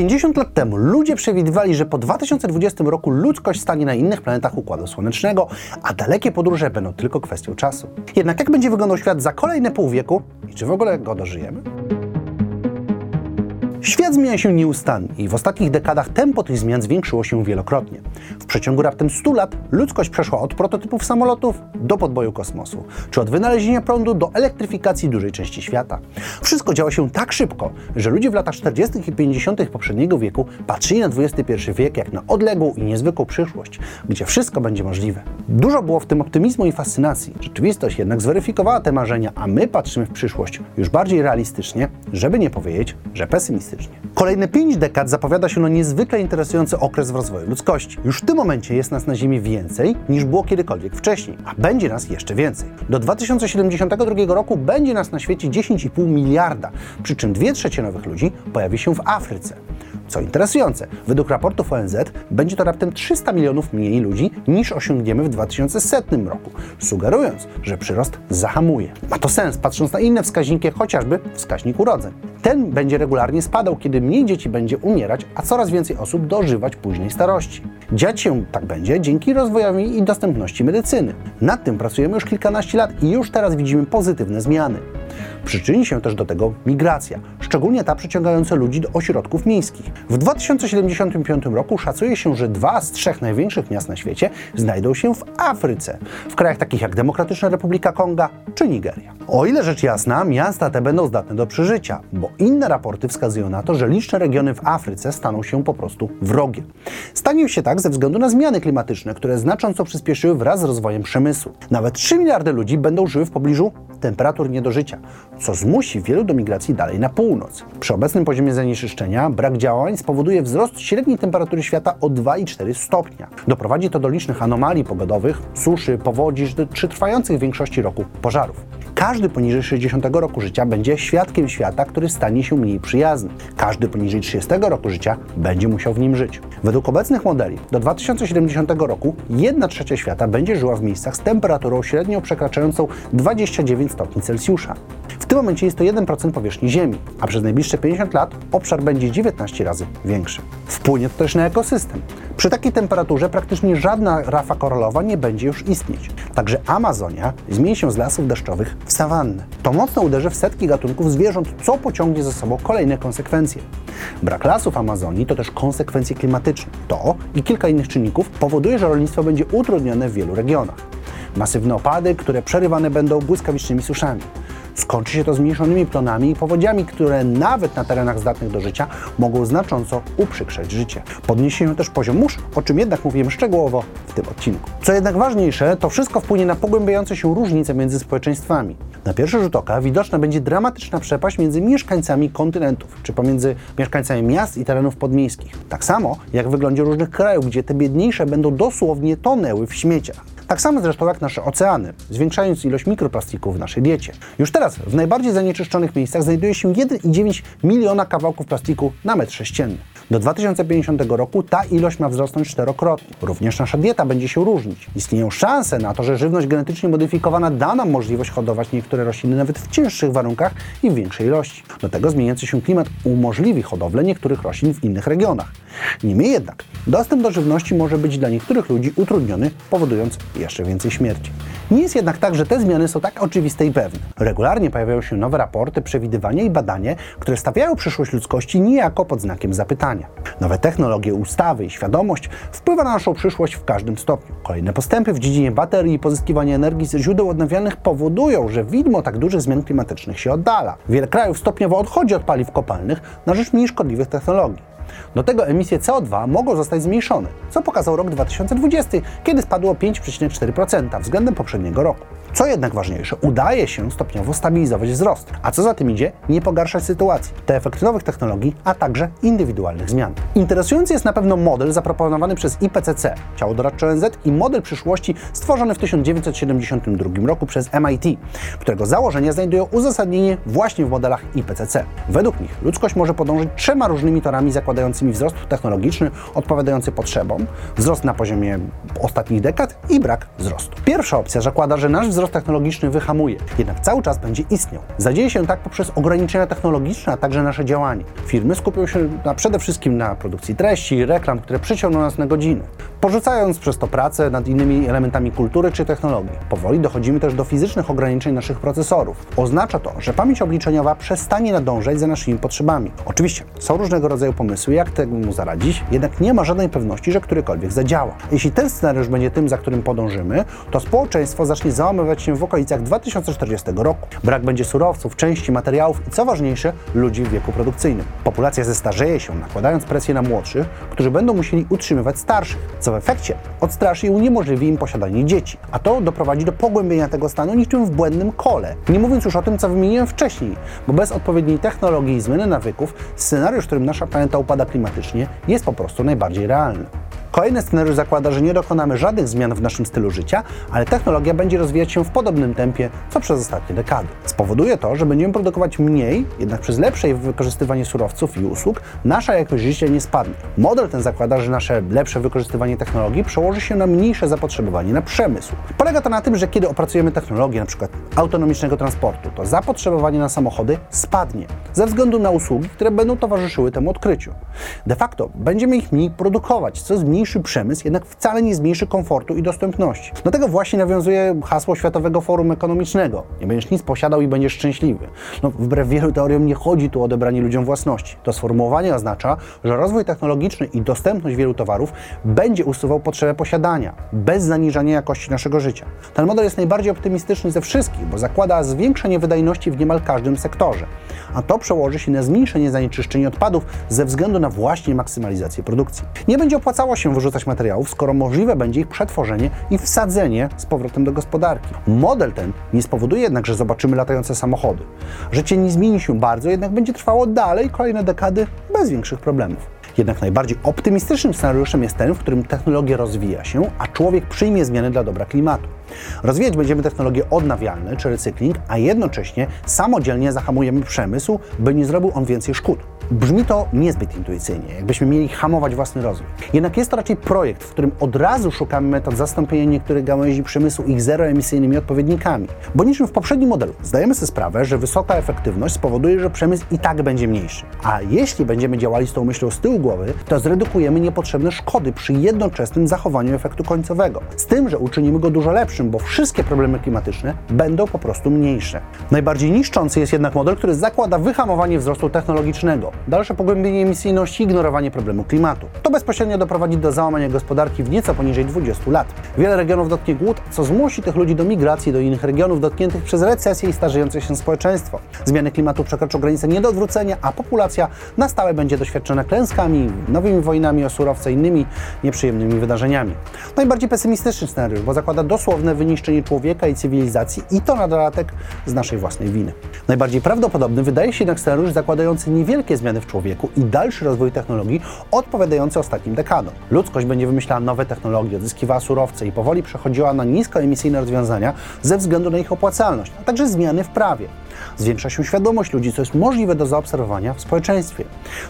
50 lat temu ludzie przewidywali, że po 2020 roku ludzkość stanie na innych planetach Układu Słonecznego, a dalekie podróże będą tylko kwestią czasu. Jednak jak będzie wyglądał świat za kolejne pół wieku i czy w ogóle go dożyjemy? Świat zmienia się nieustannie i w ostatnich dekadach tempo tych zmian zwiększyło się wielokrotnie. W przeciągu raptem 100 lat ludzkość przeszła od prototypów samolotów do podboju kosmosu, czy od wynalezienia prądu do elektryfikacji dużej części świata. Wszystko działo się tak szybko, że ludzie w latach 40. i 50. poprzedniego wieku patrzyli na XXI wiek jak na odległą i niezwykłą przyszłość, gdzie wszystko będzie możliwe. Dużo było w tym optymizmu i fascynacji. Rzeczywistość jednak zweryfikowała te marzenia, a my patrzymy w przyszłość już bardziej realistycznie, żeby nie powiedzieć, że pesymistycznie. Kolejne pięć dekad zapowiada się na niezwykle interesujący okres w rozwoju ludzkości. Już w tym momencie jest nas na Ziemi więcej niż było kiedykolwiek wcześniej, a będzie nas jeszcze więcej. Do 2072 roku będzie nas na świecie 10,5 miliarda, przy czym 2 trzecie nowych ludzi pojawi się w Afryce. Co interesujące, według raportów ONZ będzie to raptem 300 milionów mniej ludzi niż osiągniemy w 2100 roku, sugerując, że przyrost zahamuje. Ma to sens, patrząc na inne wskaźniki, chociażby wskaźnik urodzeń. Ten będzie regularnie spadał, kiedy mniej dzieci będzie umierać, a coraz więcej osób dożywać późnej starości. Dziać się tak będzie dzięki rozwojowi i dostępności medycyny. Nad tym pracujemy już kilkanaście lat i już teraz widzimy pozytywne zmiany. Przyczyni się też do tego migracja, szczególnie ta przyciągająca ludzi do ośrodków miejskich. W 2075 roku szacuje się, że dwa z trzech największych miast na świecie znajdą się w Afryce, w krajach takich jak Demokratyczna Republika Konga czy Nigeria. O ile rzecz jasna, miasta te będą zdatne do przeżycia, bo inne raporty wskazują na to, że liczne regiony w Afryce staną się po prostu wrogie. Stanie się tak ze względu na zmiany klimatyczne, które znacząco przyspieszyły wraz z rozwojem przemysłu. Nawet 3 miliardy ludzi będą żyły w pobliżu temperatur nie do życia, co zmusi wielu do migracji dalej na północ. Przy obecnym poziomie zanieczyszczenia brak działań spowoduje wzrost średniej temperatury świata o 2,4 stopnia. Doprowadzi to do licznych anomalii pogodowych, suszy, powodzi czy trwających w większości roku pożarów. Każdy poniżej 60 roku życia będzie świadkiem świata, który stanie się mniej przyjazny. Każdy poniżej 30 roku życia będzie musiał w nim żyć. Według obecnych modeli do 2070 roku 1 trzecia świata będzie żyła w miejscach z temperaturą średnio przekraczającą 29 stopni Celsjusza. W tym momencie jest to 1% powierzchni Ziemi, a przez najbliższe 50 lat obszar będzie 19 razy większy. Wpłynie to też na ekosystem. Przy takiej temperaturze praktycznie żadna rafa koralowa nie będzie już istnieć. Także Amazonia zmieni się z lasów deszczowych w sawannę. To mocno uderzy w setki gatunków zwierząt, co pociągnie za sobą kolejne konsekwencje. Brak lasów Amazonii to też konsekwencje klimatyczne. To i kilka innych czynników powoduje, że rolnictwo będzie utrudnione w wielu regionach. Masywne opady, które przerywane będą błyskawicznymi suszami. Skończy się to zmniejszonymi plonami i powodziami, które nawet na terenach zdatnych do życia mogą znacząco uprzykrzać życie. Podniesie się też poziom mórz, o czym jednak mówiłem szczegółowo w tym odcinku. Co jednak ważniejsze, to wszystko wpłynie na pogłębiające się różnice między społeczeństwami. Na pierwszy rzut oka widoczna będzie dramatyczna przepaść między mieszkańcami kontynentów, czy pomiędzy mieszkańcami miast i terenów podmiejskich. Tak samo jak w wyglądzie różnych krajów, gdzie te biedniejsze będą dosłownie tonęły w śmieciach. Tak samo zresztą jak nasze oceany, zwiększając ilość mikroplastików w naszej diecie. Już teraz w najbardziej zanieczyszczonych miejscach znajduje się 1,9 miliona kawałków plastiku na metr sześcienny. Do 2050 roku ta ilość ma wzrosnąć czterokrotnie. Również nasza dieta będzie się różnić. Istnieją szanse na to, że żywność genetycznie modyfikowana da nam możliwość hodować niektóre rośliny nawet w cięższych warunkach i w większej ilości. Do tego zmieniający się klimat umożliwi hodowlę niektórych roślin w innych regionach. Niemniej jednak, dostęp do żywności może być dla niektórych ludzi utrudniony, powodując jeszcze więcej śmierci. Nie jest jednak tak, że te zmiany są tak oczywiste i pewne. Regularnie pojawiają się nowe raporty, przewidywania i badania, które stawiają przyszłość ludzkości niejako pod znakiem zapytania. Nowe technologie, ustawy i świadomość wpływa na naszą przyszłość w każdym stopniu. Kolejne postępy w dziedzinie baterii i pozyskiwania energii ze źródeł odnawialnych powodują, że widmo tak dużych zmian klimatycznych się oddala. Wiele krajów stopniowo odchodzi od paliw kopalnych na rzecz mniej szkodliwych technologii. Do tego emisje CO2 mogą zostać zmniejszone, co pokazał rok 2020, kiedy spadło 5,4% względem poprzedniego roku. Co jednak ważniejsze, udaje się stopniowo stabilizować wzrost, a co za tym idzie, nie pogarszać sytuacji. To efekt nowych technologii, a także indywidualnych zmian. Interesujący jest na pewno model zaproponowany przez IPCC, ciało doradcze ONZ i model przyszłości stworzony w 1972 roku przez MIT, którego założenia znajdują uzasadnienie właśnie w modelach IPCC. Według nich ludzkość może podążyć trzema różnymi torami zakładającymi zakładającymi wzrost technologiczny odpowiadający potrzebom, wzrost na poziomie ostatnich dekad i brak wzrostu. Pierwsza opcja zakłada, że nasz wzrost technologiczny wyhamuje, jednak cały czas będzie istniał. Zadzieje się tak poprzez ograniczenia technologiczne, a także nasze działanie. Firmy skupią się na, przede wszystkim na produkcji treści, reklam, które przyciągną nas na godziny, porzucając przez to pracę nad innymi elementami kultury czy technologii. Powoli dochodzimy też do fizycznych ograniczeń naszych procesorów. Oznacza to, że pamięć obliczeniowa przestanie nadążać za naszymi potrzebami. Oczywiście są różnego rodzaju pomysły, jak temu zaradzić, jednak nie ma żadnej pewności, że którykolwiek zadziała. Jeśli ten scenariusz będzie tym, za którym podążymy, to społeczeństwo zacznie załamywać się w okolicach 2040 roku. Brak będzie surowców, części, materiałów i co ważniejsze, ludzi w wieku produkcyjnym. Populacja zestarzeje się, nakładając presję na młodszych, którzy będą musieli utrzymywać starszych, co w efekcie odstraszy i uniemożliwi im posiadanie dzieci. A to doprowadzi do pogłębienia tego stanu niczym w błędnym kole. Nie mówiąc już o tym, co wymieniłem wcześniej, bo bez odpowiedniej technologii i zmiany nawyków, scenariusz, w którym nasza planeta upada klimatycznie, jest po prostu najbardziej realny. Kolejny scenariusz zakłada, że nie dokonamy żadnych zmian w naszym stylu życia, ale technologia będzie rozwijać się w podobnym tempie, co przez ostatnie dekady. Spowoduje to, że będziemy produkować mniej, jednak przez lepsze wykorzystywanie surowców i usług nasza jakość życia nie spadnie. Model ten zakłada, że nasze lepsze wykorzystywanie technologii przełoży się na mniejsze zapotrzebowanie na przemysł. Polega to na tym, że kiedy opracujemy technologię np. autonomicznego transportu, to zapotrzebowanie na samochody spadnie ze względu na usługi, które będą towarzyszyły temu odkryciu. De facto będziemy ich mniej produkować, co zmniejszy zmniejszy przemysł, jednak wcale nie zmniejszy komfortu i dostępności. Do tego właśnie nawiązuje hasło Światowego Forum Ekonomicznego. Nie będziesz nic posiadał i będziesz szczęśliwy. No, wbrew wielu teoriom nie chodzi tu o odebranie ludziom własności. To sformułowanie oznacza, że rozwój technologiczny i dostępność wielu towarów będzie usuwał potrzebę posiadania, bez zaniżania jakości naszego życia. Ten model jest najbardziej optymistyczny ze wszystkich, bo zakłada zwiększenie wydajności w niemal każdym sektorze. A to przełoży się na zmniejszenie zanieczyszczeń odpadów ze względu na właśnie maksymalizację produkcji. Nie będzie opłacało się wyrzucać materiałów, skoro możliwe będzie ich przetworzenie i wsadzenie z powrotem do gospodarki. Model ten nie spowoduje jednak, że zobaczymy latające samochody. Życie nie zmieni się bardzo, jednak będzie trwało dalej kolejne dekady bez większych problemów. Jednak najbardziej optymistycznym scenariuszem jest ten, w którym technologia rozwija się, a człowiek przyjmie zmiany dla dobra klimatu. Rozwijać będziemy technologie odnawialne czy recykling, a jednocześnie samodzielnie zahamujemy przemysł, by nie zrobił on więcej szkód. Brzmi to niezbyt intuicyjnie, jakbyśmy mieli hamować własny rozwój. Jednak jest to raczej projekt, w którym od razu szukamy metod zastąpienia niektórych gałęzi przemysłu ich zeroemisyjnymi odpowiednikami. Bo niczym w poprzednim modelu zdajemy sobie sprawę, że wysoka efektywność spowoduje, że przemysł i tak będzie mniejszy. A jeśli będziemy działali z tą myślą z tyłu głowy, to zredukujemy niepotrzebne szkody przy jednoczesnym zachowaniu efektu końcowego. Z tym, że uczynimy go dużo lepszym, bo wszystkie problemy klimatyczne będą po prostu mniejsze. Najbardziej niszczący jest jednak model, który zakłada wyhamowanie wzrostu technologicznego dalsze pogłębienie emisyjności i ignorowanie problemu klimatu. To bezpośrednio doprowadzi do załamania gospodarki w nieco poniżej 20 lat. Wiele regionów dotknie głód, co zmusi tych ludzi do migracji do innych regionów dotkniętych przez recesję i starzejące się społeczeństwo. Zmiany klimatu przekroczą granice nie do odwrócenia, a populacja na stałe będzie doświadczona klęskami, nowymi wojnami o surowce i innymi nieprzyjemnymi wydarzeniami. Najbardziej pesymistyczny scenariusz, bo zakłada dosłowne wyniszczenie człowieka i cywilizacji i to na dodatek z naszej własnej winy. Najbardziej prawdopodobny wydaje się jednak scenariusz zakładający niewielkie zmiany zmiany w człowieku i dalszy rozwój technologii odpowiadający ostatnim dekadom. Ludzkość będzie wymyślała nowe technologie, odzyskiwała surowce i powoli przechodziła na niskoemisyjne rozwiązania ze względu na ich opłacalność, a także zmiany w prawie. Zwiększa się świadomość ludzi, co jest możliwe do zaobserwowania w społeczeństwie.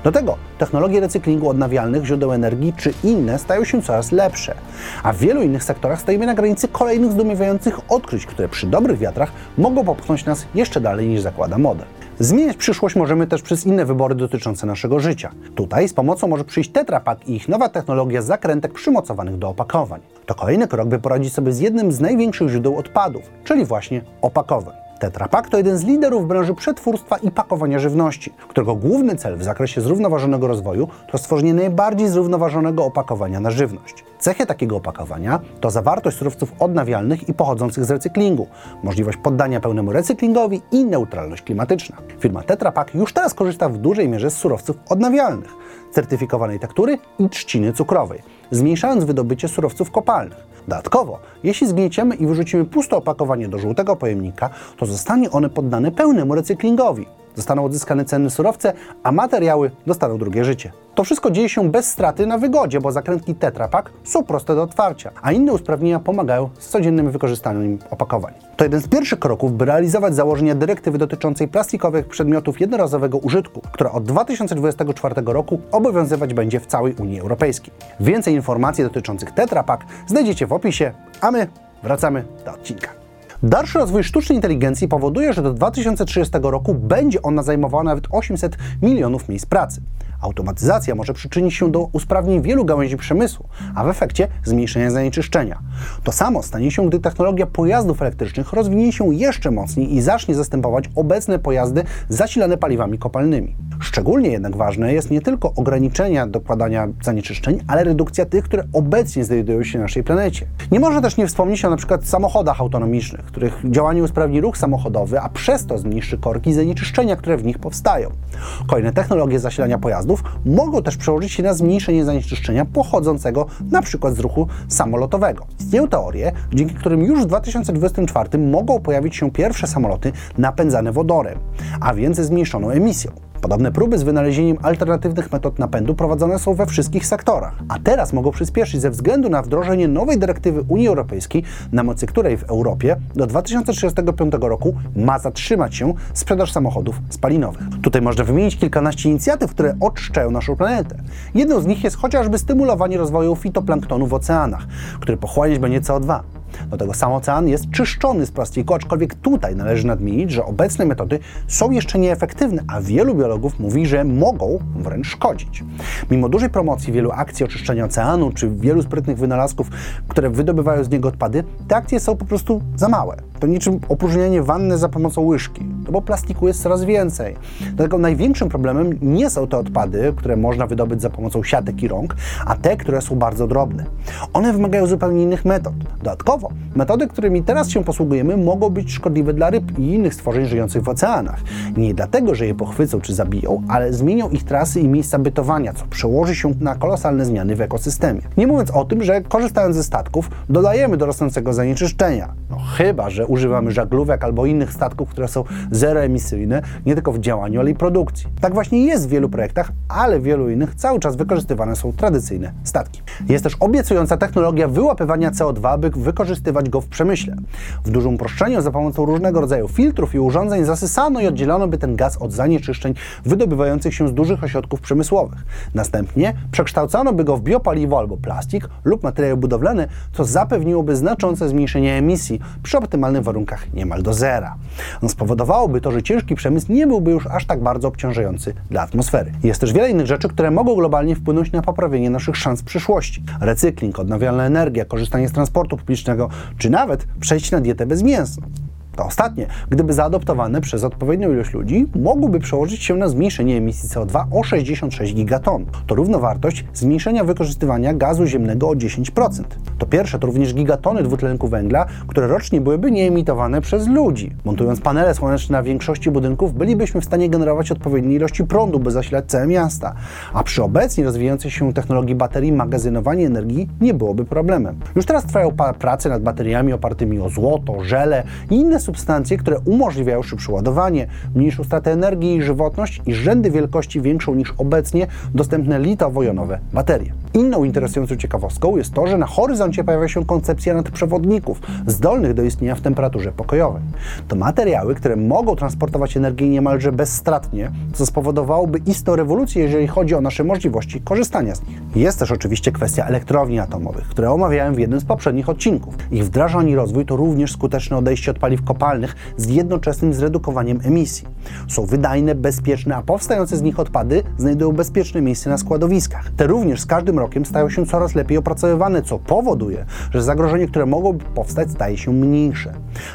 Do tego technologie recyklingu odnawialnych źródeł energii czy inne stają się coraz lepsze, a w wielu innych sektorach stoimy na granicy kolejnych zdumiewających odkryć, które przy dobrych wiatrach mogą popchnąć nas jeszcze dalej niż zakłada model. Zmieniać przyszłość możemy też przez inne wybory dotyczące naszego życia. Tutaj z pomocą może przyjść Tetra Pak i ich nowa technologia zakrętek przymocowanych do opakowań. To kolejny krok, by poradzić sobie z jednym z największych źródeł odpadów, czyli właśnie opakowań. Tetra Pak to jeden z liderów branży przetwórstwa i pakowania żywności, którego główny cel w zakresie zrównoważonego rozwoju to stworzenie najbardziej zrównoważonego opakowania na żywność. Cechy takiego opakowania to zawartość surowców odnawialnych i pochodzących z recyklingu, możliwość poddania pełnemu recyklingowi i neutralność klimatyczna. Firma Tetra Pak już teraz korzysta w dużej mierze z surowców odnawialnych, certyfikowanej tektury i trzciny cukrowej, zmniejszając wydobycie surowców kopalnych. Dodatkowo, jeśli zgnieciemy i wyrzucimy puste opakowanie do żółtego pojemnika, to zostanie one poddane pełnemu recyklingowi. Zostaną odzyskane cenne surowce, a materiały dostaną drugie życie. To wszystko dzieje się bez straty na wygodzie, bo zakrętki Tetra Pak są proste do otwarcia, a inne usprawnienia pomagają z codziennym wykorzystaniem opakowań. To jeden z pierwszych kroków, by realizować założenia dyrektywy dotyczącej plastikowych przedmiotów jednorazowego użytku, która od 2024 roku obowiązywać będzie w całej Unii Europejskiej. Więcej informacji dotyczących Tetra Pak znajdziecie w opisie, a my wracamy do odcinka. Dalszy rozwój sztucznej inteligencji powoduje, że do 2030 roku będzie ona zajmowała nawet 800 milionów miejsc pracy. Automatyzacja może przyczynić się do usprawnień wielu gałęzi przemysłu, a w efekcie zmniejszenia zanieczyszczenia. To samo stanie się, gdy technologia pojazdów elektrycznych rozwinie się jeszcze mocniej i zacznie zastępować obecne pojazdy zasilane paliwami kopalnymi. Szczególnie jednak ważne jest nie tylko ograniczenie dokładania zanieczyszczeń, ale redukcja tych, które obecnie znajdują się na naszej planecie. Nie można też nie wspomnieć o np. samochodach autonomicznych, których działanie usprawni ruch samochodowy, a przez to zmniejszy korki zanieczyszczenia, które w nich powstają. Kolejne technologie zasilania pojazdów mogą też przełożyć się na zmniejszenie zanieczyszczenia pochodzącego np. z ruchu samolotowego. Istnieją teorie, dzięki którym już w 2024 mogą pojawić się pierwsze samoloty napędzane wodorem, a więc ze zmniejszoną emisją. Podobne próby z wynalezieniem alternatywnych metod napędu prowadzone są we wszystkich sektorach, a teraz mogą przyspieszyć ze względu na wdrożenie nowej dyrektywy Unii Europejskiej, na mocy której w Europie do 2035 roku ma zatrzymać się sprzedaż samochodów spalinowych. Tutaj można wymienić kilkanaście inicjatyw, które oczyszczają naszą planetę. Jedną z nich jest chociażby stymulowanie rozwoju fitoplanktonu w oceanach, który pochłaniać będzie CO2. Do tego sam ocean jest czyszczony z plastiku, aczkolwiek tutaj należy nadmienić, że obecne metody są jeszcze nieefektywne, a wielu biologów mówi, że mogą wręcz szkodzić. Mimo dużej promocji wielu akcji oczyszczenia oceanu czy wielu sprytnych wynalazków, które wydobywają z niego odpady, te akcje są po prostu za małe. To niczym opróżnianie wanny za pomocą łyżki, no bo plastiku jest coraz więcej. Dlatego największym problemem nie są te odpady, które można wydobyć za pomocą siatek i rąk, a te, które są bardzo drobne. One wymagają zupełnie innych metod. Dodatkowo, metody, którymi teraz się posługujemy, mogą być szkodliwe dla ryb i innych stworzeń żyjących w oceanach. Nie dlatego, że je pochwycą czy zabiją, ale zmienią ich trasy i miejsca bytowania, co przełoży się na kolosalne zmiany w ekosystemie. Nie mówiąc o tym, że korzystając ze statków, dodajemy do rosnącego zanieczyszczenia. No chyba, że używamy żaglówek albo innych statków, które są zeroemisyjne, nie tylko w działaniu, ale i produkcji. Tak właśnie jest w wielu projektach, ale w wielu innych cały czas wykorzystywane są tradycyjne statki. Jest też obiecująca technologia wyłapywania CO2, by wykorzystywać go w przemyśle. W dużym uproszczeniu za pomocą różnego rodzaju filtrów i urządzeń zasysano i oddzielono by ten gaz od zanieczyszczeń wydobywających się z dużych ośrodków przemysłowych. Następnie przekształcono by go w biopaliwo albo plastik lub materiał budowlany, co zapewniłoby znaczące zmniejszenie emisji przy optymalnych warunkach niemal do zera. No, spowodowałoby to, że ciężki przemysł nie byłby już aż tak bardzo obciążający dla atmosfery. Jest też wiele innych rzeczy, które mogą globalnie wpłynąć na poprawienie naszych szans w przyszłości. Recykling, odnawialna energia, korzystanie z transportu publicznego, czy nawet przejście na dietę bezmięsną. To ostatnie, gdyby zaadoptowane przez odpowiednią ilość ludzi, mogłoby przełożyć się na zmniejszenie emisji CO2 o 66 gigaton. To równowartość zmniejszenia wykorzystywania gazu ziemnego o 10%. To pierwsze to również gigatony dwutlenku węgla, które rocznie byłyby nieemitowane przez ludzi. Montując panele słoneczne na większości budynków, bylibyśmy w stanie generować odpowiednie ilości prądu, by zasilać całe miasta. A przy obecnie rozwijającej się technologii baterii magazynowanie energii nie byłoby problemem. Już teraz trwają prace nad bateriami opartymi o złoto, żele i substancje, które umożliwiają szybsze ładowanie, mniejszą stratę energii i żywotność i rzędy wielkości większą niż obecnie dostępne litowo-jonowe baterie. Inną interesującą ciekawostką jest to, że na horyzoncie pojawia się koncepcja nadprzewodników zdolnych do istnienia w temperaturze pokojowej. To materiały, które mogą transportować energię niemalże bezstratnie, co spowodowałoby istną rewolucję, jeżeli chodzi o nasze możliwości korzystania z nich. Jest też oczywiście kwestia elektrowni atomowych, które omawiałem w jednym z poprzednich odcinków. Ich wdrażanie i rozwój to również skuteczne odejście od paliw kopalnych z jednoczesnym zredukowaniem emisji. Są wydajne, bezpieczne, a powstające z nich odpady znajdują bezpieczne miejsce na składowiskach. Te również z każdym rokiem stają się coraz lepiej opracowywane, co powoduje, że zagrożenie, które mogłoby powstać, staje się mniejsze.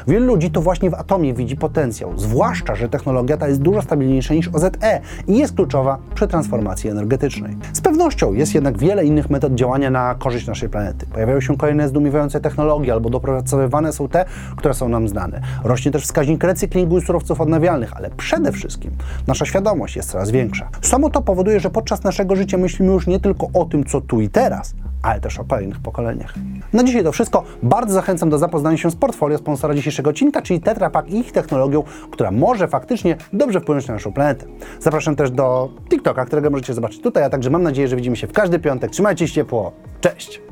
Wielu ludzi to właśnie w atomie widzi potencjał, zwłaszcza, że technologia ta jest dużo stabilniejsza niż OZE i jest kluczowa przy transformacji energetycznej. Z pewnością jest jednak wiele innych metod działania na korzyść naszej planety. Pojawiają się kolejne zdumiewające technologie albo dopracowywane są te, które są nam znane. Rośnie też wskaźnik recyklingu i surowców odnawialnych, ale przede wszystkim nasza świadomość jest coraz większa. Samo to powoduje, że podczas naszego życia myślimy już nie tylko o tym, co tu i teraz, ale też o kolejnych pokoleniach. Na dzisiaj to wszystko. Bardzo zachęcam do zapoznania się z portfolio sponsora dzisiejszego odcinka, czyli Tetra Pak i ich technologią, która może faktycznie dobrze wpłynąć na naszą planetę. Zapraszam też do TikToka, którego możecie zobaczyć tutaj, a także mam nadzieję, że widzimy się w każdy piątek. Trzymajcie się ciepło. Cześć!